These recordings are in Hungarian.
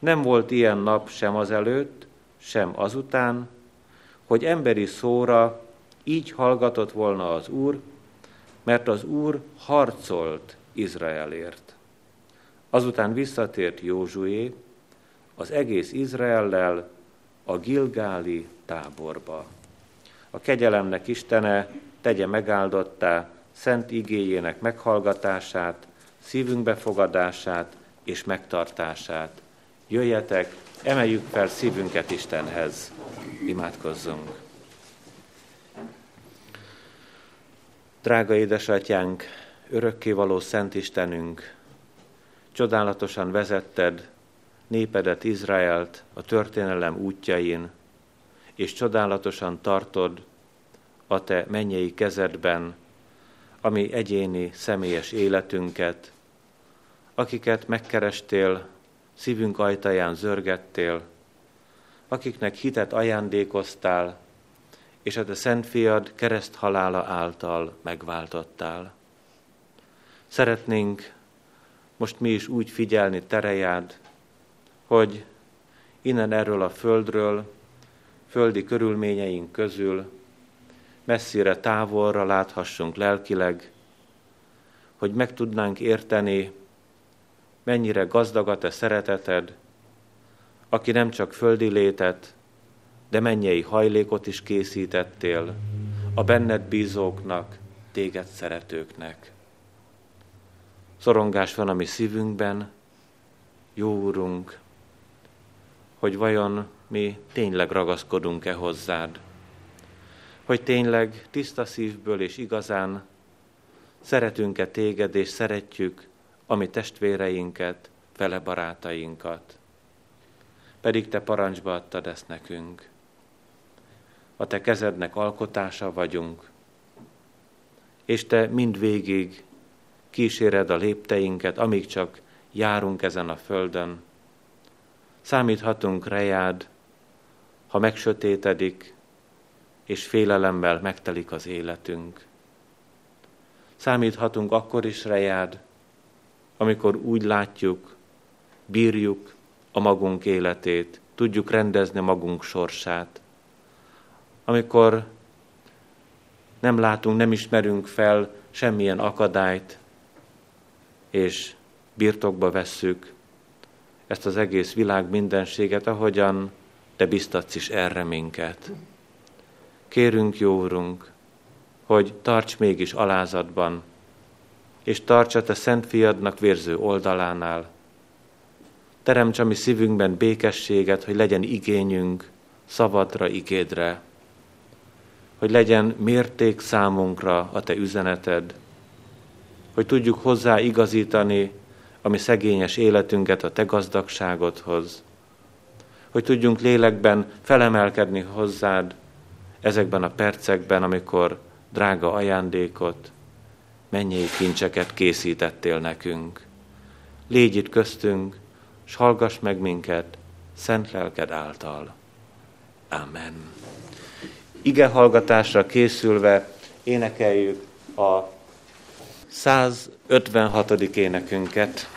Nem volt ilyen nap sem az előtt, sem azután, hogy emberi szóra így hallgatott volna az Úr, mert az Úr harcolt Izraelért. Azután visszatért Józsué az egész Izraellel a Gilgáli táborba. A kegyelemnek Istene tegye megáldottá szent igéjének meghallgatását, szívünk befogadását és megtartását. Jöjjetek, emeljük fel szívünket Istenhez, imádkozzunk. Drága édesatyánk, örökkévaló Szent Istenünk, csodálatosan vezetted népedet Izraelt a történelem útjain, és csodálatosan tartod a te mennyei kezedben, ami egyéni, személyes életünket, akiket megkerestél, szívünk ajtaján zörgettél, akiknek hitet ajándékoztál, és a te szent fiad kereszt által megváltottál. Szeretnénk most mi is úgy figyelni terejád, hogy innen erről a földről, földi körülményeink közül messzire, távolra láthassunk lelkileg, hogy meg tudnánk érteni, mennyire gazdag a te szereteted, aki nem csak földi létet, de mennyei hajlékot is készítettél a benned bízóknak, téged szeretőknek. Szorongás van a mi szívünkben, jó Úrunk, hogy vajon mi tényleg ragaszkodunk-e hozzád, hogy tényleg tiszta szívből és igazán szeretünk-e téged és szeretjük a mi testvéreinket, fele barátainkat. Pedig te parancsba adtad ezt nekünk. A te kezednek alkotása vagyunk, és te mind végig kíséred a lépteinket, amíg csak járunk ezen a földön. Számíthatunk rejád, ha megsötétedik, és félelemmel megtelik az életünk. Számíthatunk akkor is rejád, amikor úgy látjuk, bírjuk a magunk életét, tudjuk rendezni magunk sorsát. Amikor nem látunk, nem ismerünk fel semmilyen akadályt, és birtokba vesszük ezt az egész világ mindenséget, ahogyan te biztatsz is erre minket. Kérünk, jó Urunk, hogy tarts mégis alázatban, és tarts a te szent fiadnak vérző oldalánál. Teremts a mi szívünkben békességet, hogy legyen igényünk szavadra, igédre, hogy legyen mérték számunkra a te üzeneted, hogy tudjuk hozzá igazítani a mi szegényes életünket a te gazdagságodhoz, hogy tudjunk lélekben felemelkedni hozzád ezekben a percekben, amikor drága ajándékot, mennyi kincseket készítettél nekünk. Légy itt köztünk, s hallgass meg minket szent lelked által. Amen. Ige hallgatásra készülve énekeljük a 156. énekünket.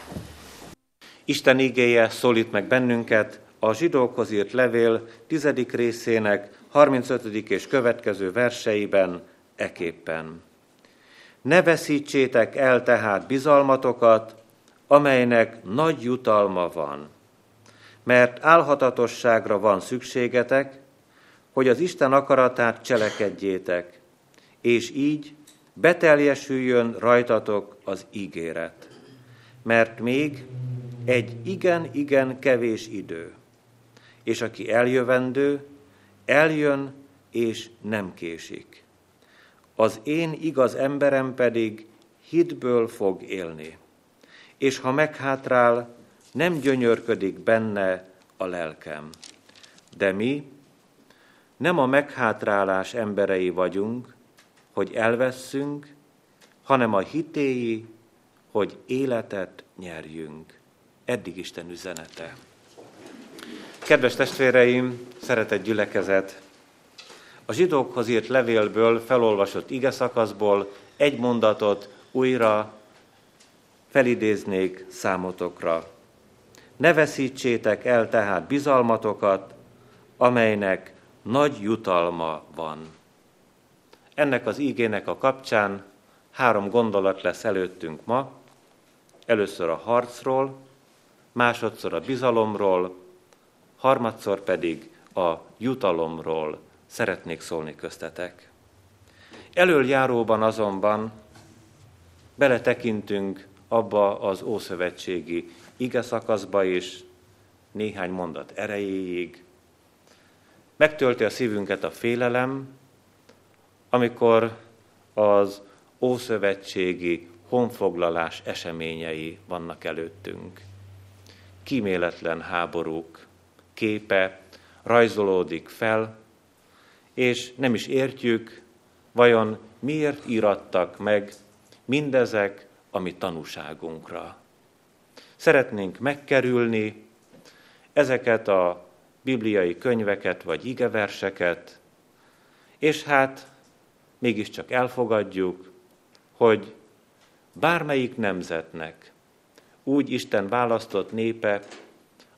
Isten igéje szólít meg bennünket a zsidókhoz írt levél tizedik részének 35. és következő verseiben eképpen. Ne veszítsétek el tehát bizalmatokat, amelynek nagy jutalma van, mert álhatatosságra van szükségetek, hogy az Isten akaratát cselekedjétek, és így beteljesüljön rajtatok az ígéret. Mert még egy igen-igen kevés idő, és aki eljövendő, eljön és nem késik. Az én igaz emberem pedig hitből fog élni, és ha meghátrál, nem gyönyörködik benne a lelkem. De mi nem a meghátrálás emberei vagyunk, hogy elveszünk, hanem a hitéi, hogy életet nyerjünk. Eddig Isten üzenete. Kedves testvéreim, szeretett gyülekezet! A zsidókhoz írt levélből felolvasott ige szakaszból egy mondatot újra felidéznék számotokra. ne veszítsétek el tehát bizalmatokat, amelynek nagy jutalma van. Ennek az ígének a kapcsán három gondolat lesz előttünk ma. Először a harcról, másodszor a bizalomról, harmadszor pedig a jutalomról szeretnék szólni köztetek. Elöljáróban azonban beletekintünk abba az ószövetségi ige szakaszba is, néhány mondat erejéig. Megtölti a szívünket a félelem, amikor az ószövetségi honfoglalás eseményei vannak előttünk. Kíméletlen háborúk képe rajzolódik fel, és nem is értjük, vajon miért írattak meg mindezek a mi tanúságunkra. Szeretnénk megkerülni ezeket a bibliai könyveket vagy igeverseket, és hát mégiscsak elfogadjuk, hogy bármelyik nemzetnek úgy Isten választott népe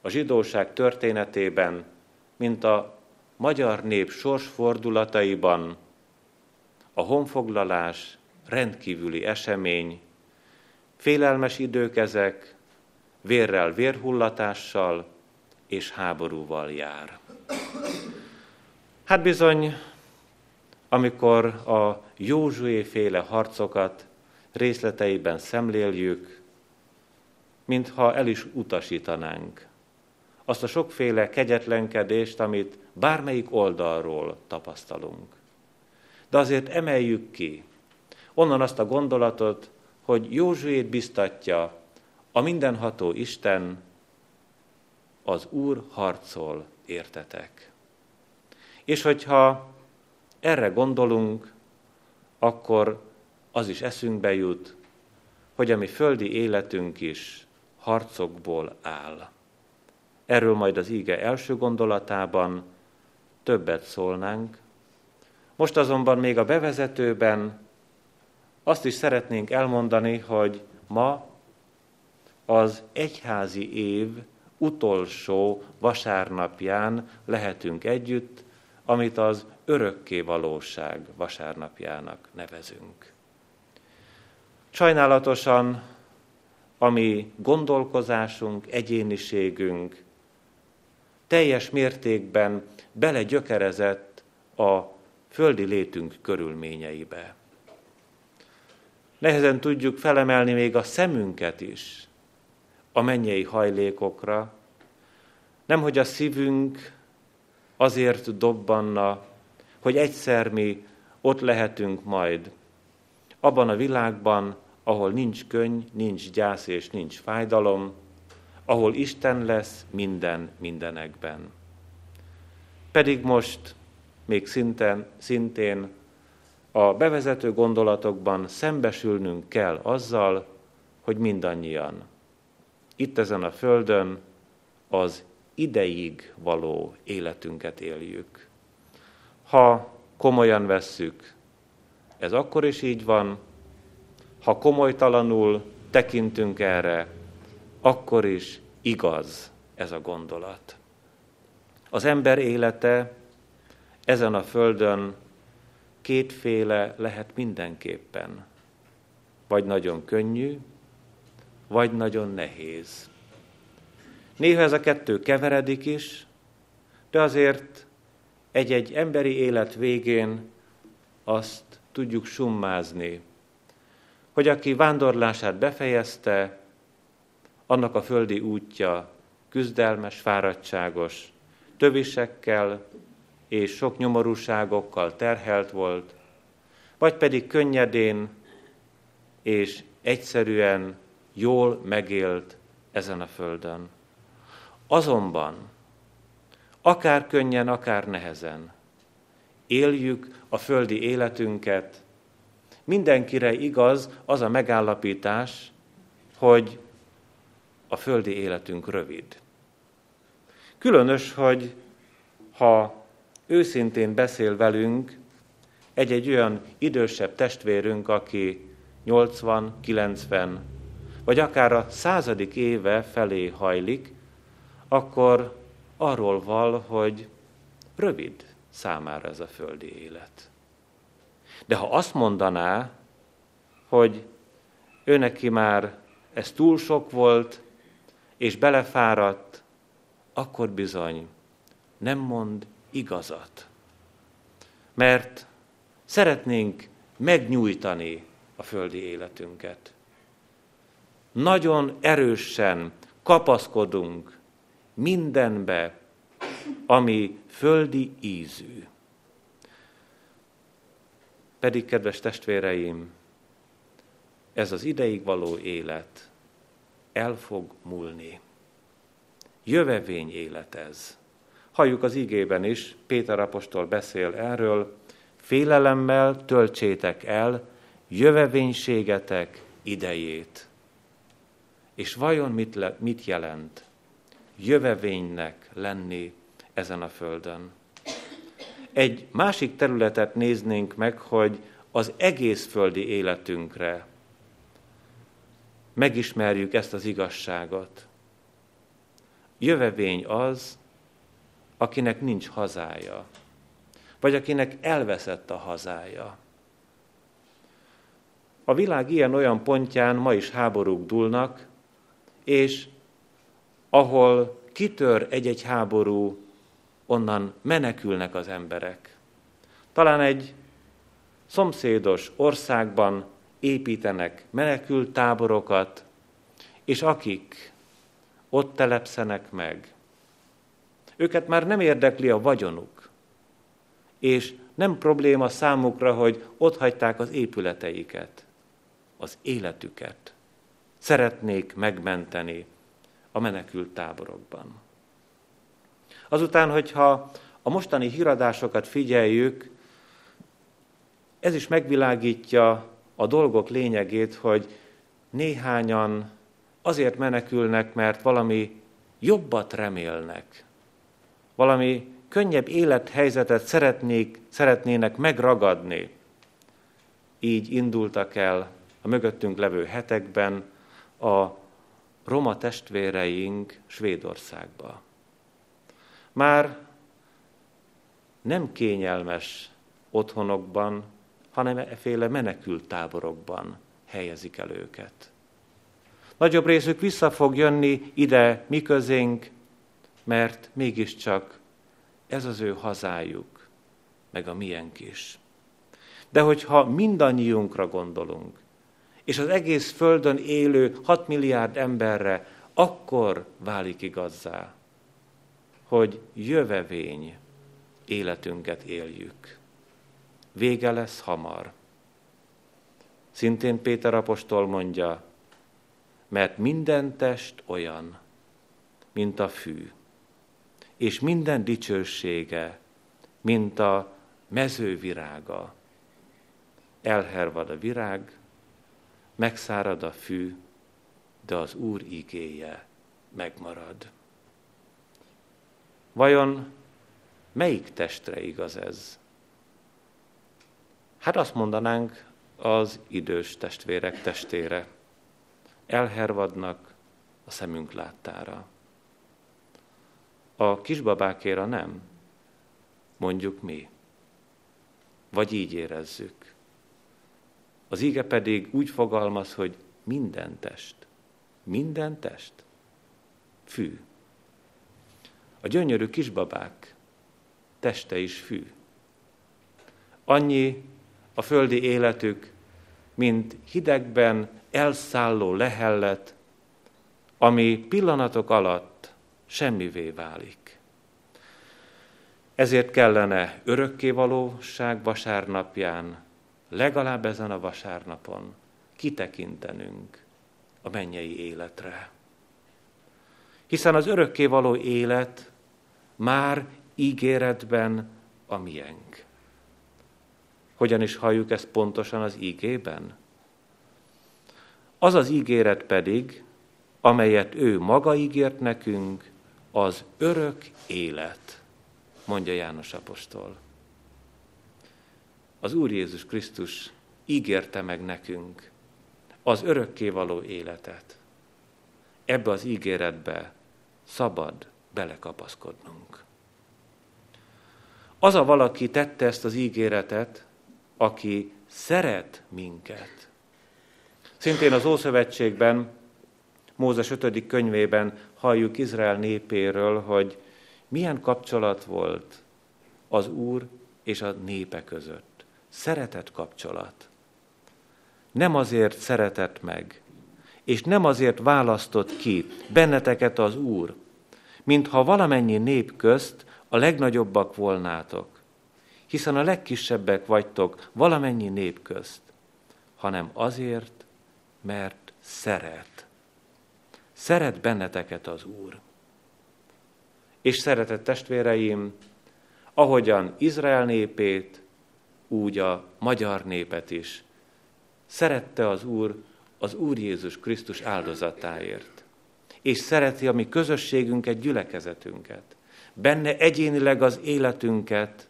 a zsidóság történetében, mint a magyar nép sorsfordulataiban a honfoglalás rendkívüli esemény, félelmes idők ezek, vérrel, vérhullatással és háborúval jár. Hát bizony, amikor a Józsué féle harcokat részleteiben szemléljük, mintha el is utasítanánk azt a sokféle kegyetlenkedést, amit bármelyik oldalról tapasztalunk. De azért emeljük ki onnan azt a gondolatot, hogy Józsuét biztatja a mindenható Isten, az Úr harcol, értetek. És hogyha erre gondolunk, akkor az is eszünkbe jut, hogy a mi földi életünk is harcokból áll. Erről majd az íge első gondolatában többet szólnánk. Most azonban még a bevezetőben azt is szeretnénk elmondani, hogy ma az egyházi év utolsó vasárnapján lehetünk együtt, amit az örökké valóság vasárnapjának nevezünk. Sajnálatosan, ami gondolkozásunk, egyéniségünk teljes mértékben belegyökerezett a földi létünk körülményeibe. Nehezen tudjuk felemelni még a szemünket is a mennyei hajlékokra, nemhogy a szívünk azért dobbanna, hogy egyszer mi ott lehetünk majd, abban a világban, ahol nincs könny, nincs gyász és nincs fájdalom, ahol Isten lesz minden mindenekben. Pedig most még szinten, szintén a bevezető gondolatokban szembesülnünk kell azzal, hogy mindannyian itt ezen a földön az ideig való életünket éljük. Ha komolyan vesszük, ez akkor is így van, ha komolytalanul tekintünk erre, akkor is igaz ez a gondolat. Az ember élete ezen a földön kétféle lehet mindenképpen. Vagy nagyon könnyű, vagy nagyon nehéz. Néha ez a kettő keveredik is, de azért egy-egy emberi élet végén azt tudjuk summázni, hogy aki vándorlását befejezte, annak a földi útja küzdelmes, fáradtságos, tövisekkel és sok nyomorúságokkal terhelt volt, vagy pedig könnyedén és egyszerűen jól megélt ezen a földön. Azonban, akár könnyen, akár nehezen, éljük a földi életünket, mindenkire igaz az a megállapítás, hogy a földi életünk rövid. Különös, hogy ha őszintén beszél velünk egy-egy olyan idősebb testvérünk, aki 80, 90, vagy akár a századik éve felé hajlik, akkor arról val, hogy rövid számára ez a földi élet. De ha azt mondaná, hogy ő neki már ez túl sok volt, és belefáradt, akkor bizony nem mond igazat. Mert szeretnénk megnyújtani a földi életünket. Nagyon erősen kapaszkodunk mindenbe, ami földi ízű. Pedig, kedves testvéreim, ez az ideig való élet el fog múlni. Jövevény élet ez. Halljuk az igében is, Péter apostol beszél erről, félelemmel töltsétek el jövevénységetek idejét. És vajon mit, le, mit jelent jövevénynek lenni ezen a földön? Egy másik területet néznénk meg, hogy az egész földi életünkre megismerjük ezt az igazságot. Jövevény az, akinek nincs hazája, vagy akinek elveszett a hazája. A világ ilyen-olyan pontján ma is háborúk dúlnak, és ahol kitör egy-egy háború, onnan menekülnek az emberek. Talán egy szomszédos országban építenek menekült táborokat, és akik ott telepszenek meg, őket már nem érdekli a vagyonuk, és nem probléma számukra, hogy ott hagyták az épületeiket, az életüket. Szeretnék megmenteni a menekült táborokban. Azután, hogyha a mostani híradásokat figyeljük, ez is megvilágítja a dolgok lényegét, hogy néhányan azért menekülnek, mert valami jobbat remélnek, valami könnyebb élethelyzetet szeretnék, szeretnének megragadni. Így indultak el a mögöttünk levő hetekben a roma testvéreink Svédországba. Már nem kényelmes otthonokban, hanem efféle menekült táborokban helyezik el őket. Nagyobb részük vissza fog jönni ide mi közénk, mert mégiscsak ez az ő hazájuk, meg a miénk is. De hogyha mindannyiunkra gondolunk, és az egész Földön élő 6 milliárd emberre, akkor válik igazzá, hogy jövevény életünket éljük. Vége lesz hamar. Szintén Péter apostol mondja, mert minden test olyan, mint a fű, és minden dicsősége, mint a mezővirága. Elhervad a virág, megszárad a fű, de az Úr igéje megmarad. Vajon melyik testre igaz ez? Hát azt mondanánk az idős testvérek testére. Elhervadnak a szemünk láttára. A kisbabákéra nem, mondjuk mi. Vagy így érezzük. Az íge pedig úgy fogalmaz, hogy minden test. Minden test. Fű. A gyönyörű kisbabák teste is fű. Annyi a földi életük, mint hidegben elszálló lehellet, ami pillanatok alatt semmivé válik. Ezért kellene örökkévalóság vasárnapján, legalább ezen a vasárnapon kitekintenünk a mennyei életre. Hiszen az örökkévaló élet már ígéretben a miénk. Hogyan is halljuk ezt pontosan az ígében? Az az ígéret pedig, amelyet ő maga ígért nekünk, az örök élet, mondja János apostol. Az Úr Jézus Krisztus ígérte meg nekünk az örökkévaló életet. Ebbe az ígéretbe szabad belekapaszkodnunk. Az a valaki tette ezt az ígéretet, aki szeret minket. Szintén az Ószövetségben, Mózes 5. könyvében halljuk Izrael népéről, hogy milyen kapcsolat volt az Úr és a népe között. Szeretett kapcsolat. Nem azért szeretett meg, és nem azért választott ki benneteket az Úr, mintha valamennyi nép közt a legnagyobbak volnátok, hiszen a legkisebbek vagytok valamennyi nép közt, hanem azért, mert szeret. Szeret benneteket az Úr. És szeretett testvéreim, ahogyan Izrael népét, úgy a magyar népet is. Szerette az Úr az Úr Jézus Krisztus áldozatáért. És szereti a mi közösségünket, gyülekezetünket. Benne egyénileg az életünket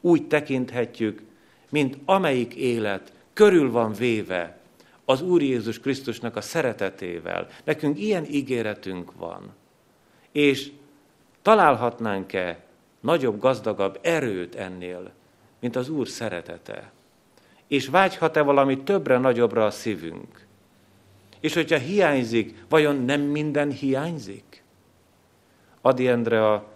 úgy tekinthetjük, mint amelyik élet körül van véve az Úr Jézus Krisztusnak a szeretetével. Nekünk ilyen ígéretünk van. És találhatnánk-e nagyobb, gazdagabb erőt ennél, mint az Úr szeretete? És vágyhat-e valami többre, nagyobbra a szívünk? És hogyha hiányzik, vajon nem minden hiányzik? Adi Endre a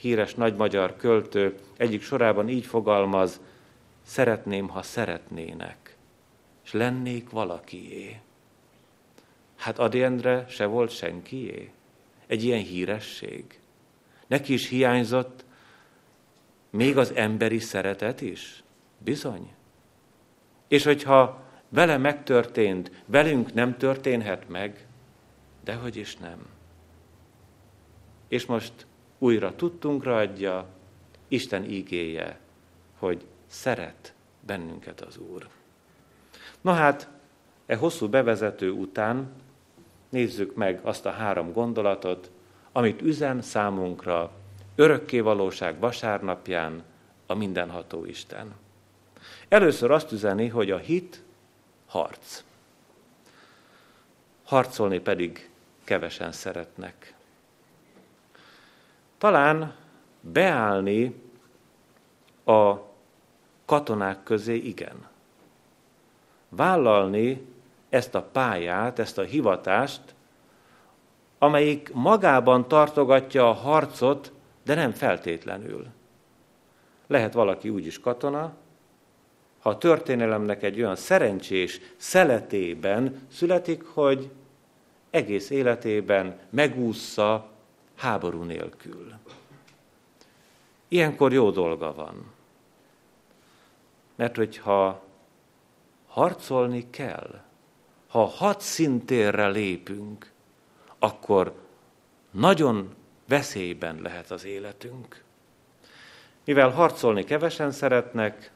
híres nagy magyar költő egyik sorában így fogalmaz, szeretném, ha szeretnének, és lennék valakié. Hát Adi se volt senkié. Egy ilyen híresség. Neki is hiányzott még az emberi szeretet is. Bizony. És hogyha vele megtörtént, velünk nem történhet meg, dehogy is nem. És most újra tudtunkra adja Isten ígéje, hogy szeret bennünket az Úr. Na hát, e hosszú bevezető után nézzük meg azt a három gondolatot, amit üzen számunkra örökkévalóság vasárnapján a mindenható Isten. Először azt üzeni, hogy a hit harc. Harcolni pedig kevesen szeretnek. Talán beállni a katonák közé igen. Vállalni ezt a pályát, ezt a hivatást, amelyik magában tartogatja a harcot, de nem feltétlenül. Lehet valaki úgy is katona, ha a történelemnek egy olyan szerencsés szeletében születik, hogy egész életében megúszza háború nélkül. Ilyenkor jó dolga van. Mert hogyha harcolni kell, ha hat szintérre lépünk, akkor nagyon veszélyben lehet az életünk. Mivel harcolni kevesen szeretnek,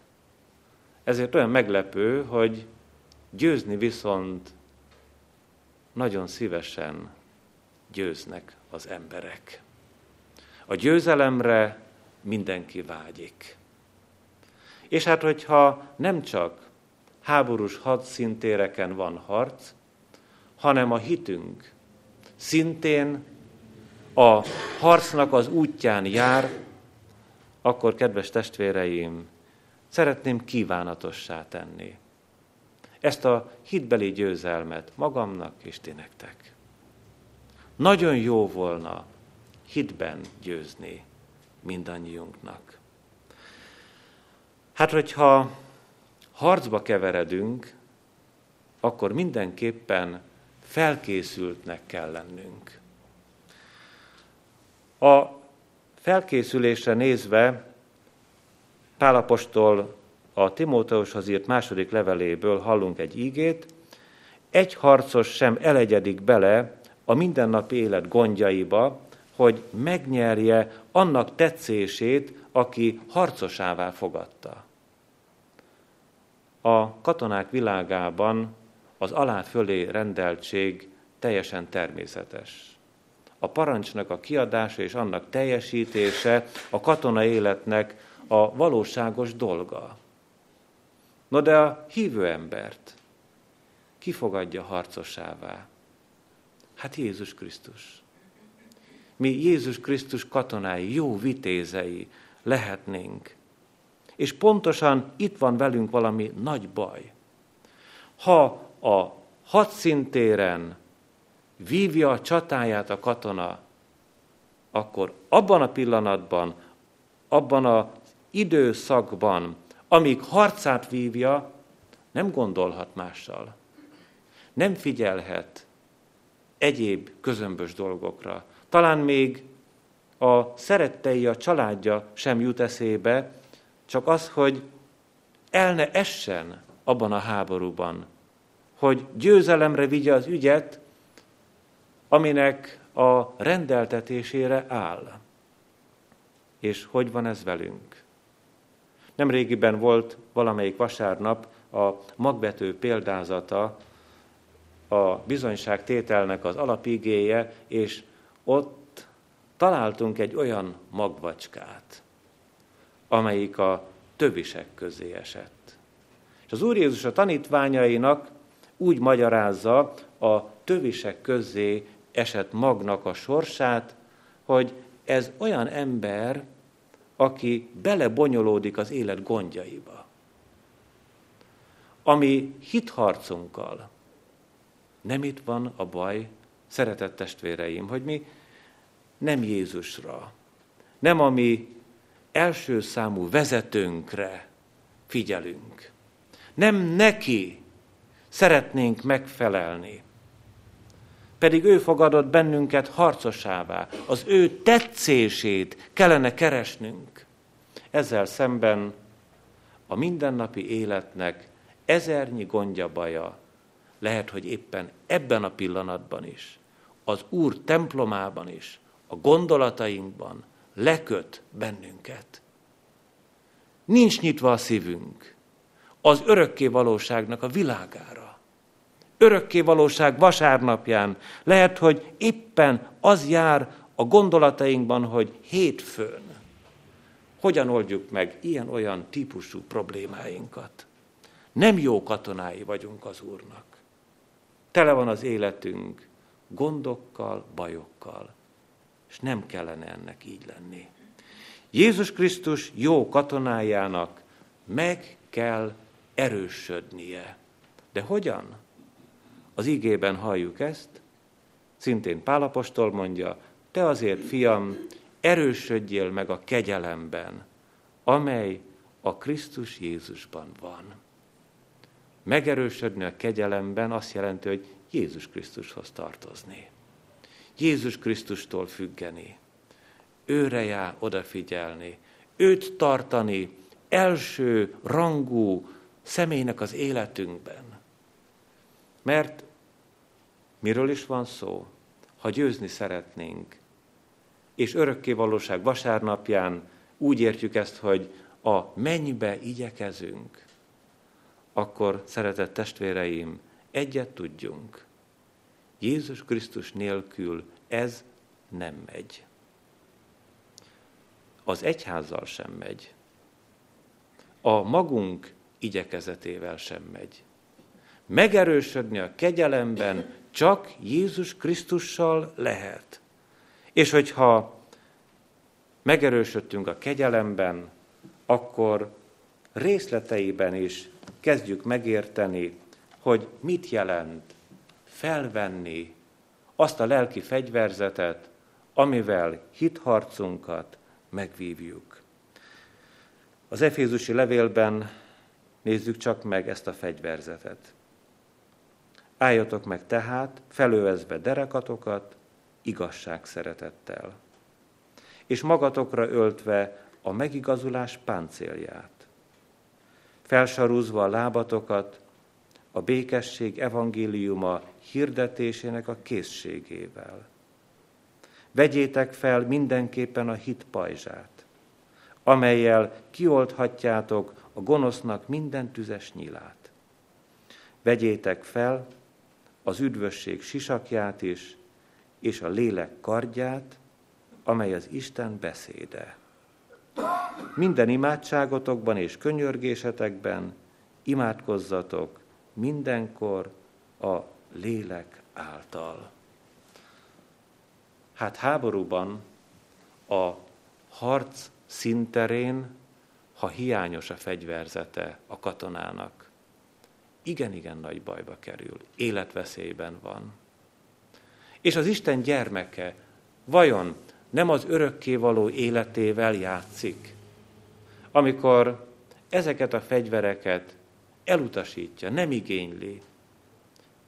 ezért olyan meglepő, hogy győzni viszont nagyon szívesen győznek az emberek. A győzelemre mindenki vágyik. És hát, hogyha nem csak háborús hadszintéreken van harc, hanem a hitünk szintén a harcnak az útján jár, akkor, kedves testvéreim, szeretném kívánatossá tenni ezt a hitbeli győzelmet magamnak és ti nektek. Nagyon jó volna hitben győzni mindannyiunknak. Hát, hogyha harcba keveredünk, akkor mindenképpen felkészültnek kell lennünk. A felkészülésre nézve Pálapostól a Timóteushoz írt második leveléből hallunk egy ígét, egy harcos sem elegyedik bele a mindennapi élet gondjaiba, hogy megnyerje annak tetszését, aki harcosává fogadta. A katonák világában az alá-fölé rendeltség teljesen természetes. A parancsnak a kiadása és annak teljesítése a katona életnek a valóságos dolga. No de a hívő embert kifogadja harcosává? Hát Jézus Krisztus. Mi Jézus Krisztus katonái, jó vitézei lehetnénk. És pontosan itt van velünk valami nagy baj. Ha a hadszintéren vívja a csatáját a katona, akkor abban a pillanatban, abban az időszakban, amíg harcát vívja, nem gondolhat mással. Nem figyelhet egyéb közömbös dolgokra. Talán még a szerettei, a családja sem jut eszébe, csak az, hogy el ne essen abban a háborúban, hogy győzelemre vigye az ügyet, aminek a rendeltetésére áll. És hogy van ez velünk? Nemrégiben volt valamelyik vasárnap a magbető példázata, a bizonyságtételnek az alapigéje, és ott találtunk egy olyan magvacskát, amelyik a tövisek közé esett. És az Úr Jézus a tanítványainak úgy magyarázza a tövisek közé esett magnak a sorsát, hogy ez olyan ember, aki belebonyolódik az élet gondjaiba. Ami hitharcunkkal, nem itt van a baj, szeretett testvéreim, hogy mi nem Jézusra, nem a mi első számú vezetőnkre figyelünk. Nem neki szeretnénk megfelelni, pedig ő fogadott bennünket harcosává. Az ő tetszését kellene keresnünk. Ezzel szemben a mindennapi életnek ezernyi gondja baja lehet, hogy éppen ebben a pillanatban is, az Úr templomában is, a gondolatainkban leköt bennünket. Nincs nyitva a szívünk az örökké valóságnak a világára örökké valóság vasárnapján. Lehet, hogy éppen az jár a gondolatainkban, hogy hétfőn hogyan oldjuk meg ilyen-olyan típusú problémáinkat. Nem jó katonái vagyunk az Úrnak. Tele van az életünk gondokkal, bajokkal, és nem kellene ennek így lenni. Jézus Krisztus jó katonájának meg kell erősödnie. De hogyan? Az igében halljuk ezt, szintén Pálapostól mondja, te azért, fiam, erősödjél meg a kegyelemben, amely a Krisztus Jézusban van. Megerősödni a kegyelemben azt jelenti, hogy Jézus Krisztushoz tartozni. Jézus Krisztustól függeni. Őre jár odafigyelni. Őt tartani első rangú személynek az életünkben. Mert miről is van szó? Ha győzni szeretnénk, és örökké valóság vasárnapján úgy értjük ezt, hogy a mennybe igyekezünk, akkor, szeretett testvéreim, egyet tudjunk. Jézus Krisztus nélkül ez nem megy. Az egyházzal sem megy. A magunk igyekezetével sem megy megerősödni a kegyelemben csak Jézus Krisztussal lehet. És hogyha megerősödtünk a kegyelemben, akkor részleteiben is kezdjük megérteni, hogy mit jelent felvenni azt a lelki fegyverzetet, amivel hitharcunkat megvívjuk. Az Efézusi levélben nézzük csak meg ezt a fegyverzetet. Álljatok meg tehát, felőezve derekatokat, igazság szeretettel, és magatokra öltve a megigazulás páncélját, felsarúzva a lábatokat a békesség evangéliuma hirdetésének a készségével. Vegyétek fel mindenképpen a hit pajzsát, amelyel kioldhatjátok a gonosznak minden tüzes nyilát. Vegyétek fel az üdvösség sisakját is, és a lélek kardját, amely az Isten beszéde. Minden imádságotokban és könyörgésetekben imádkozzatok mindenkor a lélek által. Hát háborúban a harc szinterén, ha hiányos a fegyverzete a katonának, igen-igen nagy bajba kerül, életveszélyben van. És az Isten gyermeke vajon nem az örökkévaló életével játszik, amikor ezeket a fegyvereket elutasítja, nem igényli,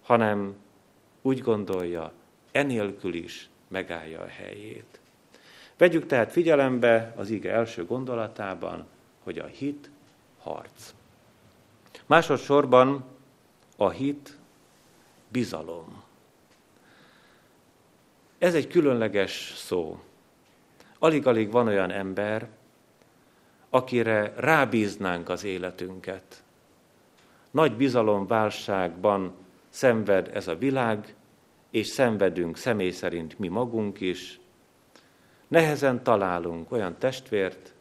hanem úgy gondolja, enélkül is megállja a helyét. Vegyük tehát figyelembe az ige első gondolatában, hogy a hit harc. Másodszorban a hit bizalom. Ez egy különleges szó. Alig-alig van olyan ember, akire rábíznánk az életünket. Nagy bizalomválságban szenved ez a világ, és szenvedünk személy szerint mi magunk is. Nehezen találunk olyan testvért,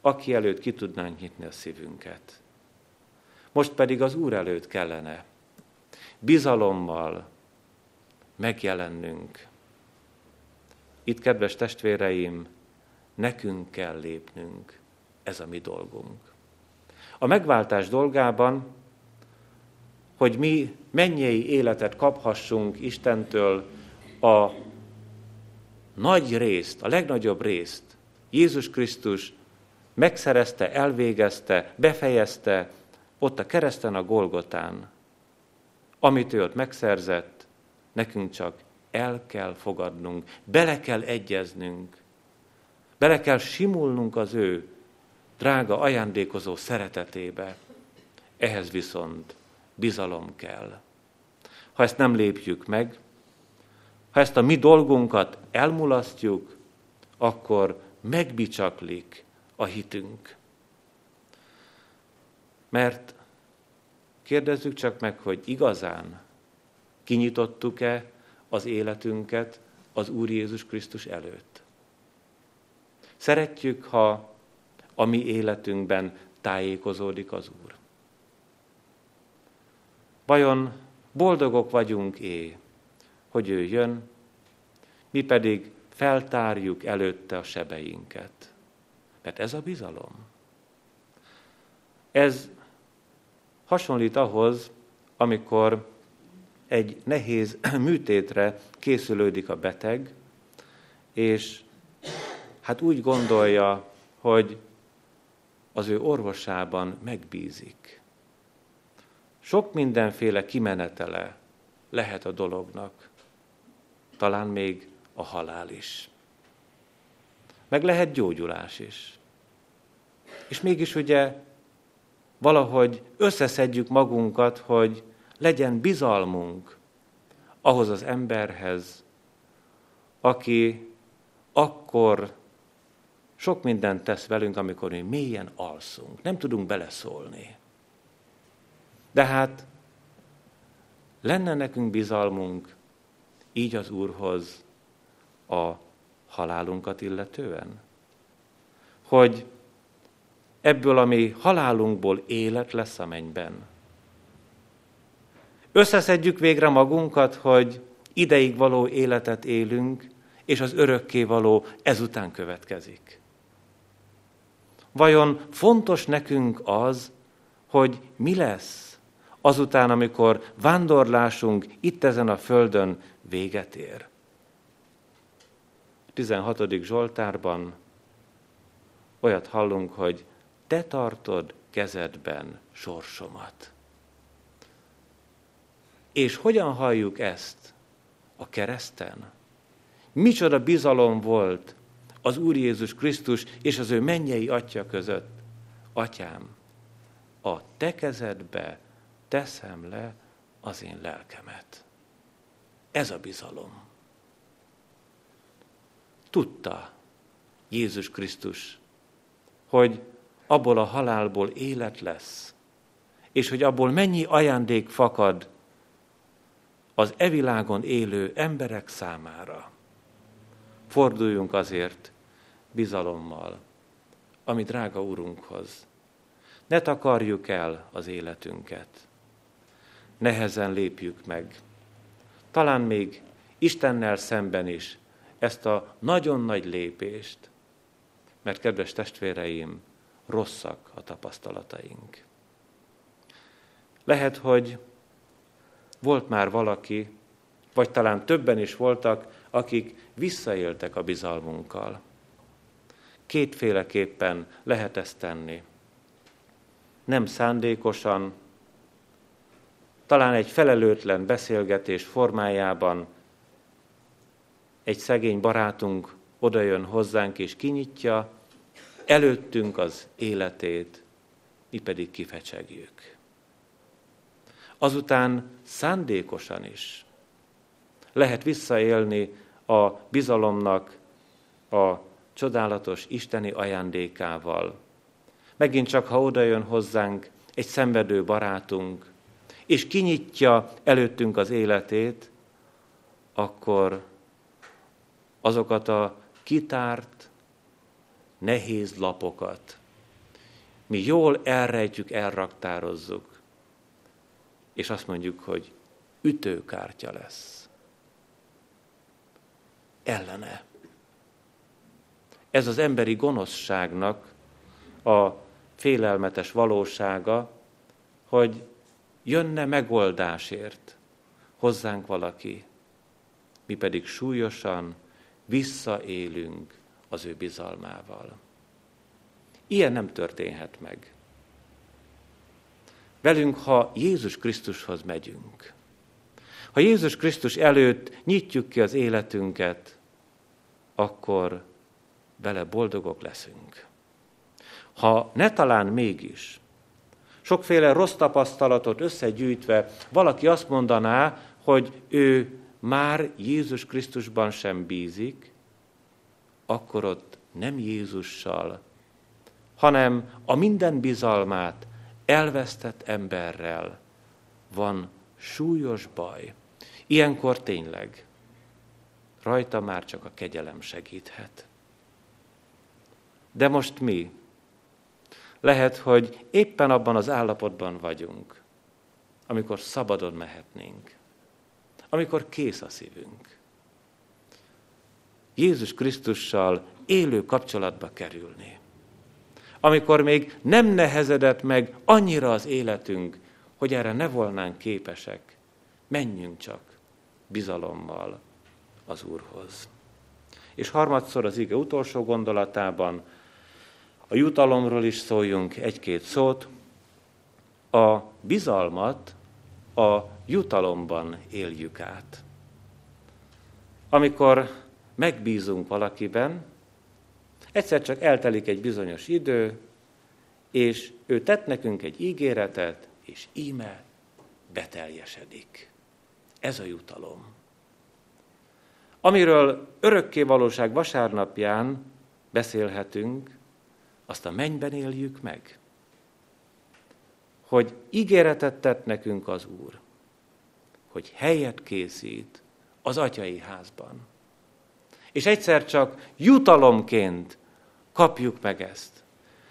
aki előtt ki tudnánk nyitni a szívünket. Most pedig az Úr előtt kellene bizalommal megjelennünk. Itt, kedves testvéreim, nekünk kell lépnünk, ez a mi dolgunk. A megváltás dolgában, hogy mi mennyei életet kaphassunk Istentől, a nagy részt, a legnagyobb részt Jézus Krisztus megszerezte, elvégezte, befejezte ott a kereszten, a Golgotán. Amit ő ott megszerzett, nekünk csak el kell fogadnunk, bele kell egyeznünk, bele kell simulnunk az ő drága ajándékozó szeretetébe. Ehhez viszont bizalom kell. Ha ezt nem lépjük meg, ha ezt a mi dolgunkat elmulasztjuk, akkor megbicsaklik a hitünk. Mert kérdezzük csak meg, hogy igazán kinyitottuk-e az életünket az Úr Jézus Krisztus előtt. Szeretjük, ha a mi életünkben tájékozódik az Úr. Vajon boldogok vagyunk-é, hogy ő jön, mi pedig feltárjuk előtte a sebeinket. Mert ez a bizalom. Ez hasonlít ahhoz, amikor egy nehéz műtétre készülődik a beteg, és hát úgy gondolja, hogy az ő orvosában megbízik. Sok mindenféle kimenetele lehet a dolognak, talán még a halál is. Meg lehet gyógyulás is. És mégis ugye valahogy összeszedjük magunkat, hogy legyen bizalmunk ahhoz az emberhez, aki akkor sok mindent tesz velünk, amikor mi mélyen alszunk. Nem tudunk beleszólni. De hát lenne nekünk bizalmunk így az Úrhoz a halálunkat illetően? Hogy ebből, ami halálunkból élet lesz a mennyben. Összeszedjük végre magunkat, hogy ideig való életet élünk, és az örökké való ezután következik. Vajon fontos nekünk az, hogy mi lesz azután, amikor vándorlásunk itt ezen a földön véget ér? 16. Zsoltárban olyat hallunk, hogy te tartod kezedben sorsomat. És hogyan halljuk ezt a kereszten? Micsoda bizalom volt az Úr Jézus Krisztus és az ő mennyei atya között. Atyám, a te kezedbe teszem le az én lelkemet. Ez a bizalom. Tudta Jézus Krisztus, hogy abból a halálból élet lesz, és hogy abból mennyi ajándék fakad az evilágon élő emberek számára. Forduljunk azért bizalommal, ami drága Urunkhoz. Ne takarjuk el az életünket. Nehezen lépjük meg. Talán még Istennel szemben is ezt a nagyon nagy lépést, mert kedves testvéreim, rosszak a tapasztalataink. Lehet, hogy volt már valaki, vagy talán többen is voltak, akik visszaéltek a bizalmunkkal. Kétféleképpen lehet ezt tenni. Nem szándékosan, talán egy felelőtlen beszélgetés formájában egy szegény barátunk odajön hozzánk és kinyitja előttünk az életét, mi pedig kifecsegjük. Azután szándékosan is lehet visszaélni a bizalomnak a csodálatos isteni ajándékával. Megint csak, ha odajön hozzánk egy szenvedő barátunk, és kinyitja előttünk az életét, akkor azokat a kitárt, nehéz lapokat mi jól elrejtjük, elraktározzuk, és azt mondjuk, hogy ütőkártya lesz. Ellene. Ez az emberi gonoszságnak a félelmetes valósága, hogy jönne megoldásért hozzánk valaki, mi pedig súlyosan visszaélünk az ő bizalmával. Ilyen nem történhet meg. Velünk, ha Jézus Krisztushoz megyünk, ha Jézus Krisztus előtt nyitjuk ki az életünket, akkor vele boldogok leszünk. Ha ne talán mégis, sokféle rossz tapasztalatot összegyűjtve valaki azt mondaná, hogy ő már Jézus Krisztusban sem bízik, akkor ott nem Jézussal, hanem a minden bizalmát elvesztett emberrel van súlyos baj. Ilyenkor tényleg rajta már csak a kegyelem segíthet. De most mi? Lehet, hogy éppen abban az állapotban vagyunk, amikor szabadon mehetnénk, amikor kész a szívünk. Jézus Krisztussal élő kapcsolatba kerülni. Amikor még nem nehezedett meg annyira az életünk, hogy erre ne volnánk képesek, menjünk csak bizalommal az Úrhoz. És harmadszor az ige utolsó gondolatában a jutalomról is szóljunk egy-két szót. A bizalmat a jutalomban éljük át. Amikor megbízunk valakiben, egyszer csak eltelik egy bizonyos idő, és ő tett nekünk egy ígéretet, és íme beteljesedik. Ez a jutalom. Amiről örökké valóság vasárnapján beszélhetünk, azt a mennyben éljük meg. Hogy ígéretet tett nekünk az Úr, hogy helyet készít az atyai házban. És egyszer csak jutalomként kapjuk meg ezt.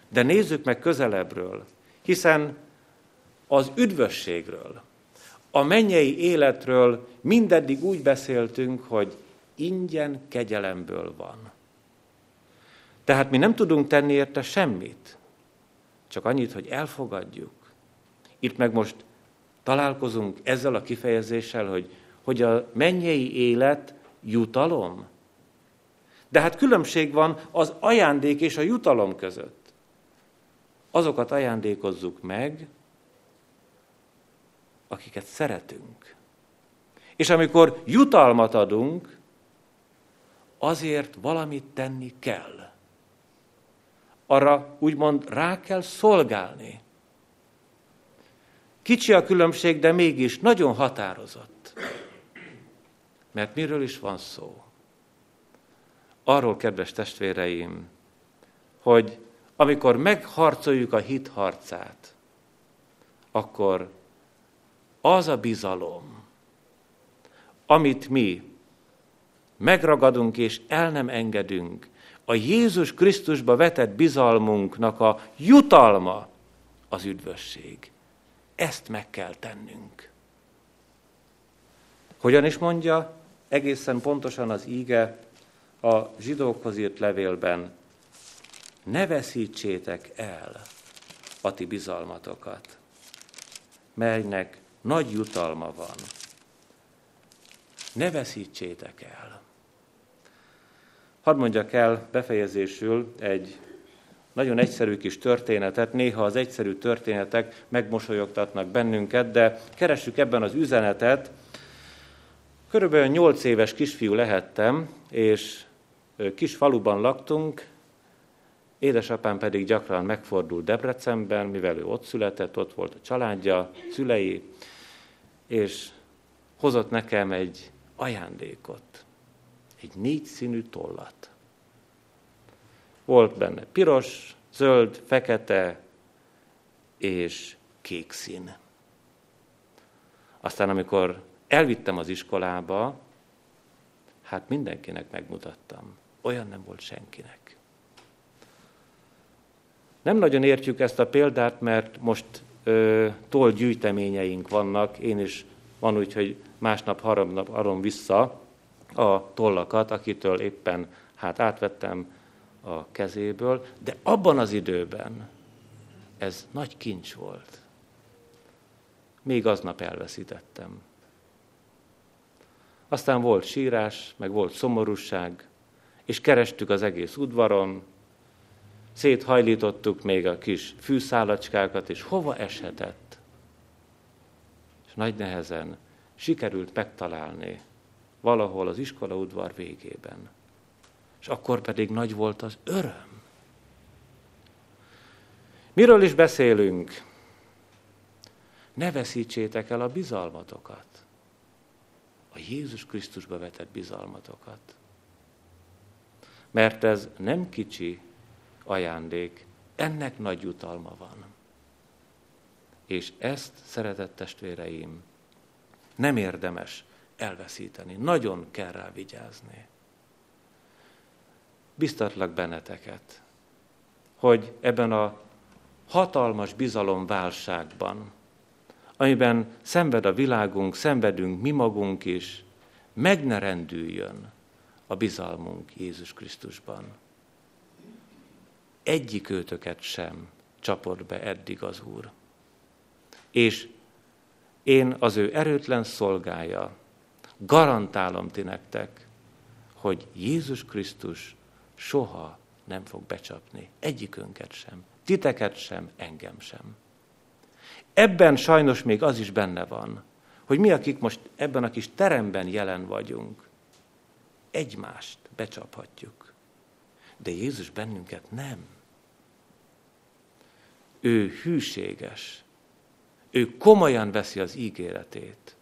De nézzük meg közelebbről, hiszen az üdvösségről, a mennyei életről mindeddig úgy beszéltünk, hogy ingyen kegyelemből van. Tehát mi nem tudunk tenni érte semmit, csak annyit, hogy elfogadjuk. Itt meg most találkozunk ezzel a kifejezéssel, hogy, hogy a mennyei élet jutalom. De hát különbség van az ajándék és a jutalom között. Azokat ajándékozzuk meg, akiket szeretünk. És amikor jutalmat adunk, azért valamit tenni kell arra úgymond rá kell szolgálni. Kicsi a különbség, de mégis nagyon határozott. Mert miről is van szó? Arról, kedves testvéreim, hogy amikor megharcoljuk a hit harcát, akkor az a bizalom, amit mi megragadunk és el nem engedünk, a Jézus Krisztusba vetett bizalmunknak a jutalma az üdvösség. Ezt meg kell tennünk. Hogyan is mondja egészen pontosan az íge, a zsidókhoz írt levélben, ne veszítsétek el a ti bizalmatokat, melynek nagy jutalma van. Ne veszítsétek el. Hadd mondjak el befejezésül egy nagyon egyszerű kis történetet, néha az egyszerű történetek megmosolyogtatnak bennünket, de keressük ebben az üzenetet. Körülbelül 8 éves kisfiú lehettem, és kis faluban laktunk, édesapám pedig gyakran megfordult Debrecenben, mivel ő ott született, ott volt a családja, szülei, és hozott nekem egy ajándékot, egy négy színű tollat. Volt benne piros, zöld, fekete és kék szín. Aztán, amikor elvittem az iskolába, hát mindenkinek megmutattam. Olyan nem volt senkinek. Nem nagyon értjük ezt a példát, mert most ö, toll gyűjteményeink vannak. Én is van úgy, hogy másnap harmadnap arom vissza a tollakat, akitől éppen hát átvettem a kezéből, de abban az időben ez nagy kincs volt. Még aznap elveszítettem. Aztán volt sírás, meg volt szomorúság, és kerestük az egész udvaron, széthajlítottuk még a kis fűszálacskákat, és hova eshetett. És nagy nehezen sikerült megtalálni valahol az iskola udvar végében és akkor pedig nagy volt az öröm. Miről is beszélünk? Ne veszítsétek el a bizalmatokat. A Jézus Krisztusba vetett bizalmatokat. Mert ez nem kicsi ajándék, ennek nagy jutalma van. És ezt, szeretett testvéreim, nem érdemes elveszíteni. Nagyon kell rá vigyázni biztatlak benneteket, hogy ebben a hatalmas bizalomválságban, amiben szenved a világunk, szenvedünk mi magunk is, meg ne rendüljön a bizalmunk Jézus Krisztusban. Egyik őtöket sem csapott be eddig az Úr. És én az ő erőtlen szolgája, garantálom ti nektek, hogy Jézus Krisztus soha nem fog becsapni. Egyikünket sem. Titeket sem, engem sem. Ebben sajnos még az is benne van, hogy mi, akik most ebben a kis teremben jelen vagyunk, egymást becsaphatjuk. De Jézus bennünket nem. Ő hűséges. Ő komolyan veszi az ígéretét.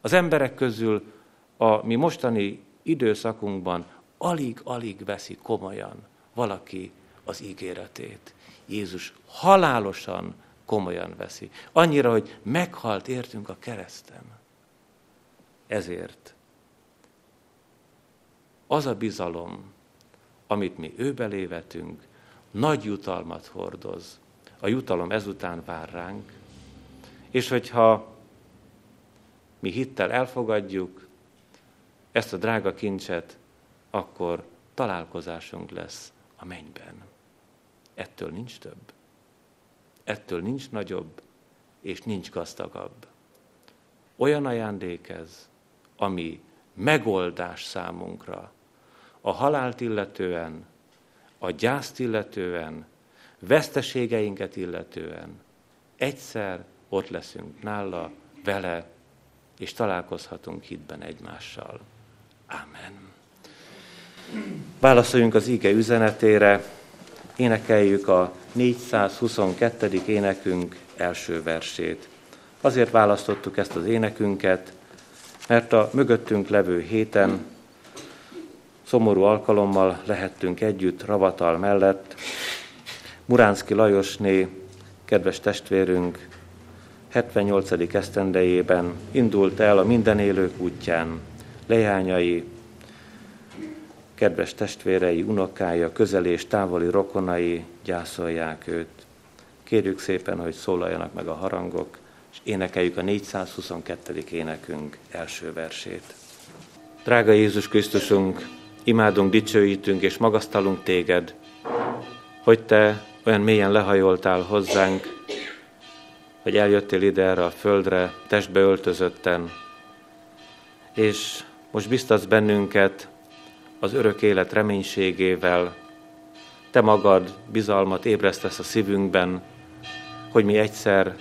Az emberek közül a mi mostani időszakunkban alig-alig veszi komolyan valaki az ígéretét. Jézus halálosan komolyan veszi. Annyira, hogy meghalt értünk a kereszten. Ezért az a bizalom, amit mi ő belévetünk, nagy jutalmat hordoz. A jutalom ezután vár ránk, és hogyha mi hittel elfogadjuk ezt a drága kincset, akkor találkozásunk lesz a mennyben. Ettől nincs több. Ettől nincs nagyobb, és nincs gazdagabb. Olyan ajándék ez, ami megoldás számunkra, a halált illetően, a gyászt illetően, veszteségeinket illetően. Egyszer ott leszünk nála, vele, és találkozhatunk hitben egymással. Amen. Válaszoljunk az ige üzenetére, énekeljük a 422. énekünk első versét. Azért választottuk ezt az énekünket, mert a mögöttünk levő héten szomorú alkalommal lehettünk együtt Ravatal mellett. Muránszki Lajosné, kedves testvérünk, 78. esztendejében indult el a minden élők útján, leányai, kedves testvérei, unokája, közel és távoli rokonai gyászolják őt. Kérjük szépen, hogy szólaljanak meg a harangok, és énekeljük a 422. énekünk első versét. Drága Jézus Krisztusunk, imádunk, dicsőítünk és magasztalunk téged, hogy te olyan mélyen lehajoltál hozzánk, hogy eljöttél ide erre a földre, testbe öltözötten, és most biztatsz bennünket az örök élet reménységével, te magad bizalmat ébresztesz a szívünkben, hogy mi egyszer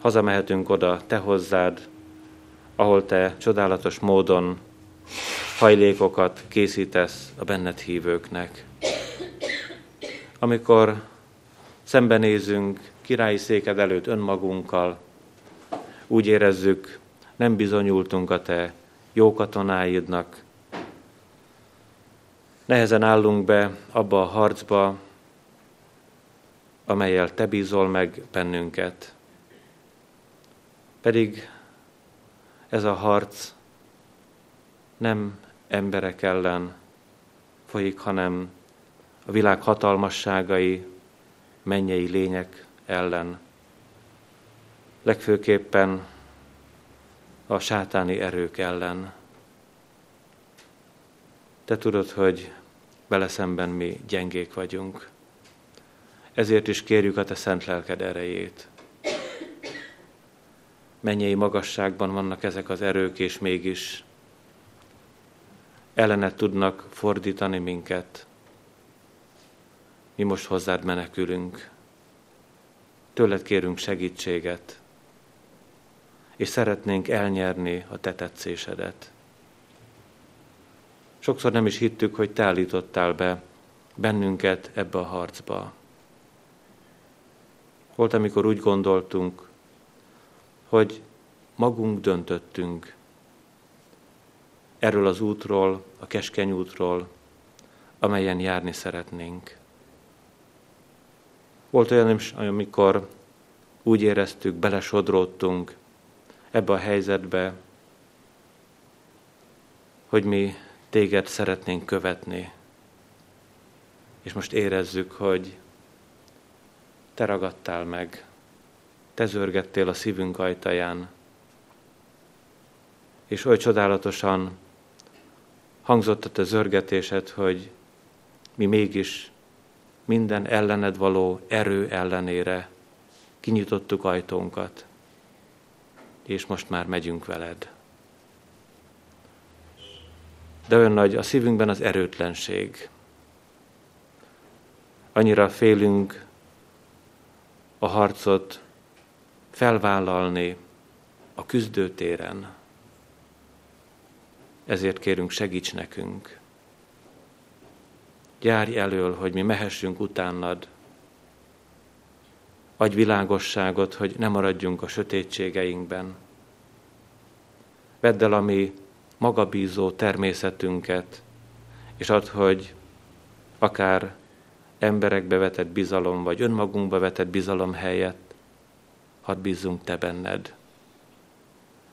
hazamehetünk oda te hozzád, ahol te csodálatos módon hajlékokat készítesz a benned hívőknek. Amikor szembenézünk királyi széked előtt önmagunkkal, úgy érezzük, nem bizonyultunk a te jó katonáidnak. Nehezen állunk be abba a harcba, amelyel te bízol meg bennünket. Pedig ez a harc nem emberek ellen folyik, hanem a világ hatalmasságai, mennyei lények ellen. Legfőképpen a sátáni erők ellen. Te tudod, hogy vele szemben mi gyengék vagyunk. Ezért is kérjük a Te szent lelked erejét. Mennyei magasságban vannak ezek az erők, és mégis ellenet tudnak fordítani minket. Mi most hozzád menekülünk. Tőled kérünk segítséget, és szeretnénk elnyerni a te tetszésedet. Sokszor nem is hittük, hogy te állítottál be bennünket ebbe a harcba. Volt, amikor úgy gondoltunk, hogy magunk döntöttünk erről az útról, a keskeny útról, amelyen járni szeretnénk. Volt olyan is, amikor úgy éreztük, belesodródtunk ebbe a helyzetbe, hogy mi téged szeretnénk követni. És most érezzük, hogy te ragadtál meg, te zörgettél a szívünk ajtaján, és oly csodálatosan hangzott a te zörgetésed, hogy mi mégis minden ellened való erő ellenére kinyitottuk ajtónkat, és most már megyünk veled. De olyan nagy a szívünkben az erőtlenség. Annyira félünk a harcot felvállalni a küzdőtéren. Ezért kérünk, segíts nekünk. Gyárj elől, hogy mi mehessünk utánad. Adj világosságot, hogy ne maradjunk a sötétségeinkben. Vedd el a mi magabízó természetünket, és add, hogy akár emberekbe vetett bizalom, vagy önmagunkba vetett bizalom helyett, hadd bízzunk Te benned.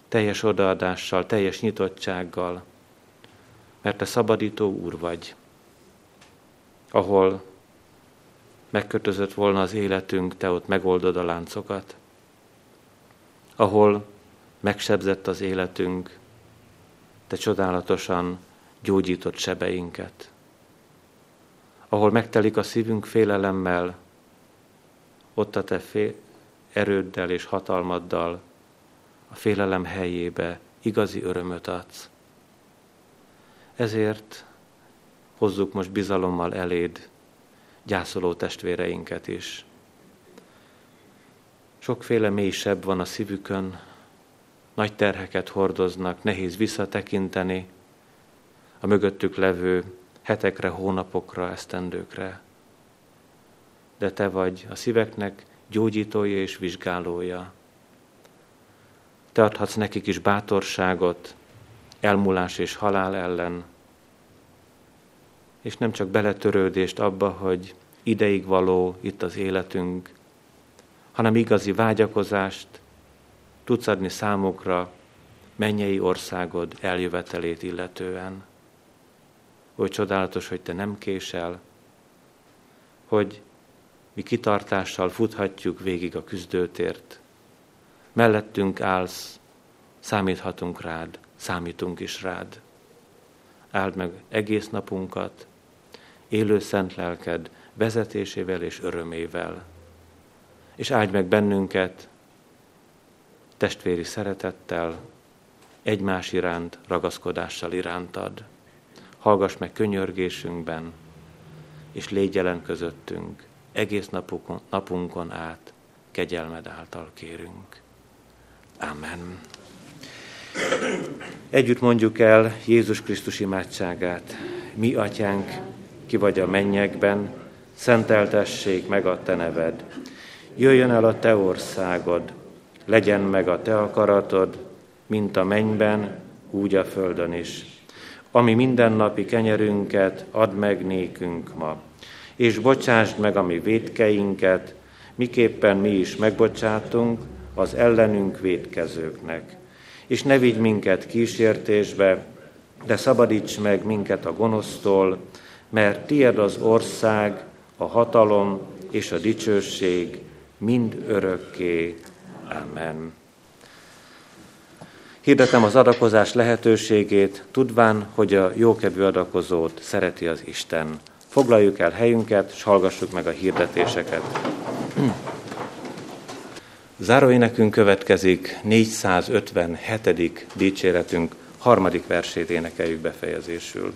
Teljes odaadással, teljes nyitottsággal, mert Te szabadító Úr vagy, ahol megkötözött volna az életünk, Te ott megoldod a láncokat, ahol megsebzett az életünk, Te csodálatosan gyógyított sebeinket. Ahol megtelik a szívünk félelemmel, ott a te erőddel és hatalmaddal a félelem helyébe igazi örömöt adsz. Ezért hozzuk most bizalommal eléd gyászoló testvéreinket is. Sokféle mélysebb van a szívükön, nagy terheket hordoznak, nehéz visszatekinteni, a mögöttük levő hetekre, hónapokra, esztendőkre. De te vagy a szíveknek gyógyítója és vizsgálója. Te adhatsz nekik is bátorságot, elmúlás és halál ellen, és nem csak beletörődést abba, hogy ideig való itt az életünk, hanem igazi vágyakozást tudsz adni számukra mennyei országod eljövetelét illetően hogy csodálatos, hogy te nem késel, hogy mi kitartással futhatjuk végig a küzdőtért. Mellettünk állsz, számíthatunk rád, számítunk is rád. áld meg egész napunkat, élő szent lelked vezetésével és örömével. És áldj meg bennünket testvéri szeretettel, egymás iránt, ragaszkodással irántad. Hallgass meg könyörgésünkben, és légy jelen közöttünk, egész napunkon át, kegyelmed által kérünk. Amen. Együtt mondjuk el Jézus Krisztus imádságát. Mi, atyánk, ki vagy a mennyekben, szenteltessék meg a te neved. Jöjjön el a te országod, legyen meg a te akaratod, mint a mennyben, úgy a földön is. Ami mindennapi kenyerünket add meg nékünk ma, és bocsásd meg a mi védkeinket, miképpen mi is megbocsátunk az ellenünk védkezőknek. És ne vigy minket kísértésbe, de szabadíts meg minket a gonosztól, mert tied az ország, a hatalom és a dicsőség mind örökké. Amen. Hirdetem az adakozás lehetőségét, tudván, hogy a jókedvű adakozót szereti az Isten. Foglaljuk el helyünket, és hallgassuk meg a hirdetéseket. Záróénekünk következik 457. dicséretünk harmadik versét énekeljük befejezésül.